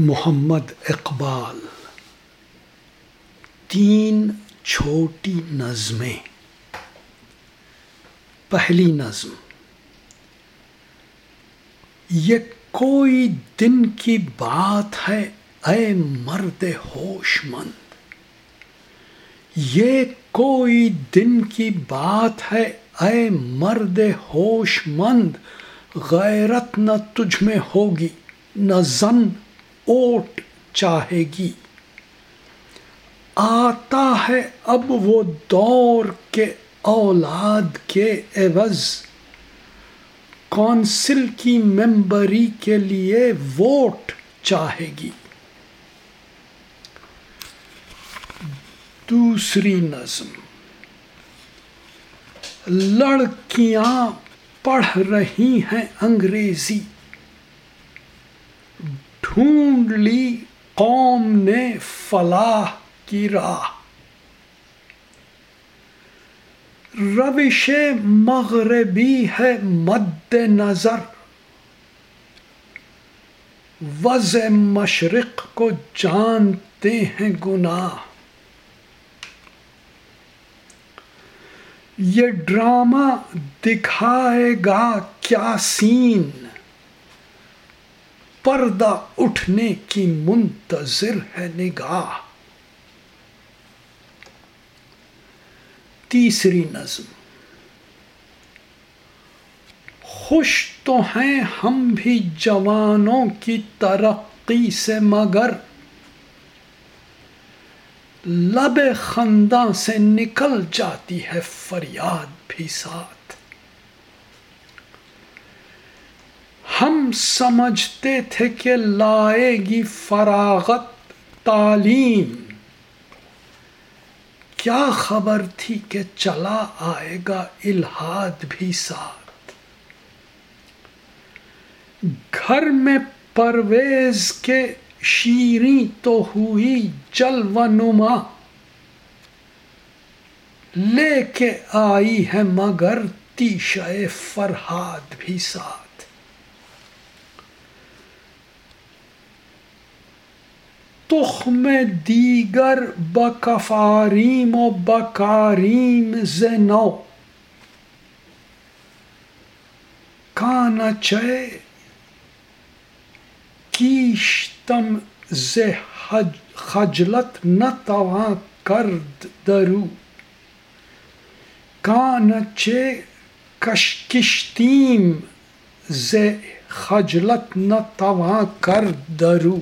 محمد اقبال، تین چھوٹی نظمیں۔ پہلی نظم، یہ کوئی دن کی بات ہے، اے مرد ہوش مند یہ کوئی دن کی بات ہے، اے مرد ہوش مند غیرت نہ تجھ میں ہوگی، نہ زن اوٹ چاہے گی۔ آتا ہے اب وہ دور کے اولاد کے عوض۔ کونسل کی ممبری کے لیے ووٹ چاہے گی۔ دوسری نظم۔ لڑکیاں پڑھ رہی ہیں انگریزی۔ ڈھونڈ لی قوم نے فلاح کی راہ۔ روش مغربی ہے مد نظر۔ وضع مشرق کو جانتے ہیں گناہ۔ یہ ڈرامہ دکھائے گا کیا سین۔ پردہ اٹھنے کی منتظر ہے نگاہ۔ تیسری نظم۔ خوش تو ہیں ہم بھی جوانوں کی ترقی سے مگر۔ لب خنداں سے نکل جاتی ہے فریاد بھی ساتھ۔ ہم سمجھتے تھے کہ لائے گی فراغت تعلیم۔ کیا خبر تھی کہ چلا آئے گا الہاد بھی ساتھ؟ گھر میں پرویز کے شیریں تو ہوئی جل و نما۔ لے کے آئی ہے مگر تیشہ فرحاد بھی ساتھ۔ تخم دیگر بکفاریم و بکاریم زنو کانچه کیشتم ز خجلت نتوان کرد درو. کانچه کشتیم ز خجلت نتوان کرد درو.